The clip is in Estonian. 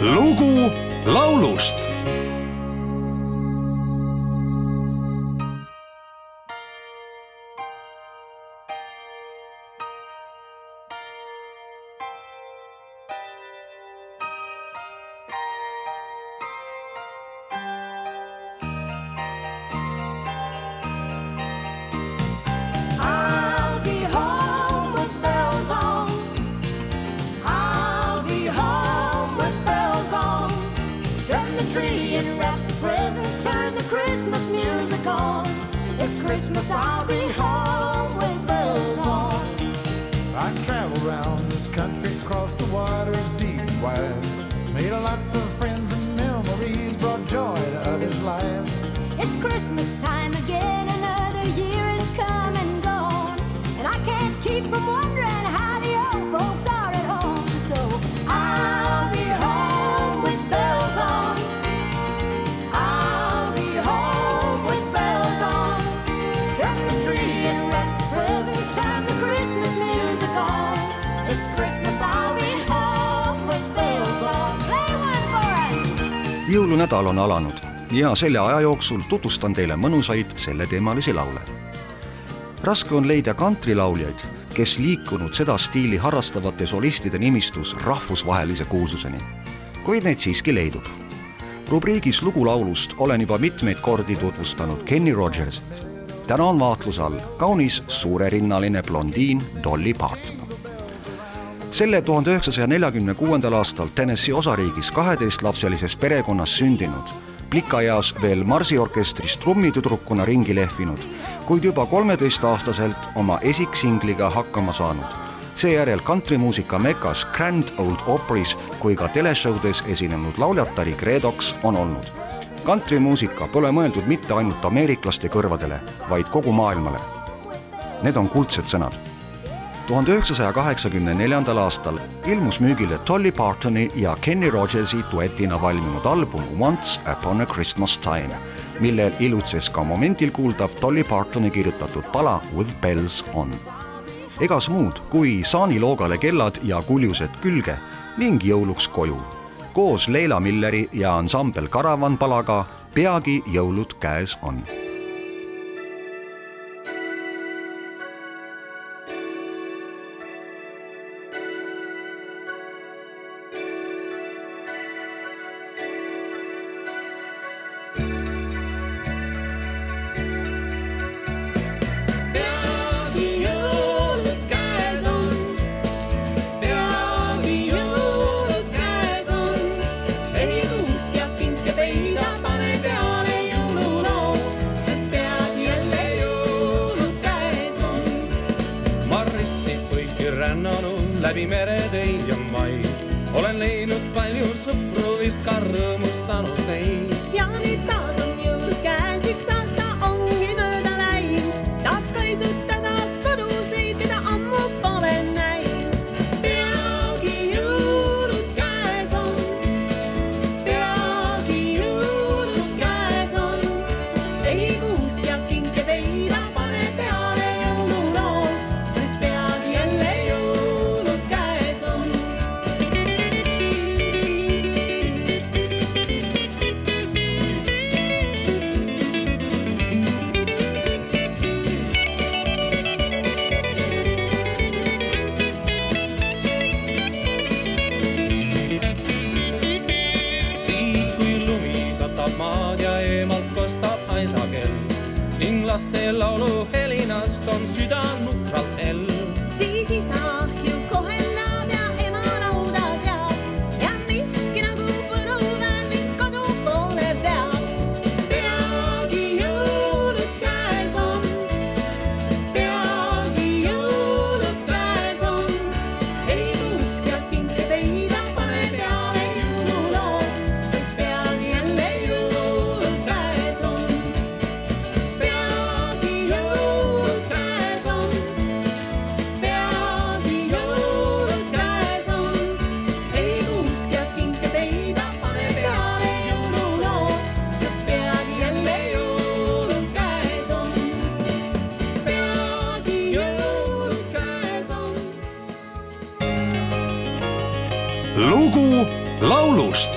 lugu laulust Christmas I'll be home with bells on. I traveled around this country, crossed the waters deep and wide. Made lots of friends and memories, brought joy to others' lives. It's Christmas jõulunädal on alanud ja selle aja jooksul tutvustan teile mõnusaid selleteemalisi laule. raske on leida kantrilauljaid, kes liikunud seda stiili harrastavate solistide nimistus rahvusvahelise kuulsuseni, kuid neid siiski leidub. rubriigis Lugulaulust olen juba mitmeid kordi tutvustanud Kenny Rogersit. täna on vaatluse all kaunis suurerinnaline blondiin Dolly Parton selle tuhande üheksasaja neljakümne kuuendal aastal Tennessee osariigis kaheteistlapselises perekonnas sündinud, plikaeas veel marsiorkestris trummitüdrukuna ringi lehvinud, kuid juba kolmeteistaastaselt oma esiksingliga hakkama saanud. seejärel kantrimuusika mekas Grand Old Opry's kui ka teleshowdes esinenud lauljatari Credox on olnud. kantrimuusika pole mõeldud mitte ainult ameeriklaste kõrvadele, vaid kogu maailmale. Need on kuldsed sõnad tuhande üheksasaja kaheksakümne neljandal aastal ilmus müügile Dolly Partoni ja Kenny Rogersi duetina valminud album Once Upon a Christmas Time, millel ilutses ka momendil kuuldav Dolly Partoni kirjutatud pala With Bells On. egas muud kui saaniloogale kellad ja kuljused külge ning jõuluks koju. koos Leila Milleri ja ansambel Karavan palaga Peagi jõulud käes on põiki rännanud läbi meretöi ja mai. olen leidnud palju sõpru, vist ka rõõmustanud neid. Ning laste lauluhelinast on süda nukralt hell. siis isa lugu laulust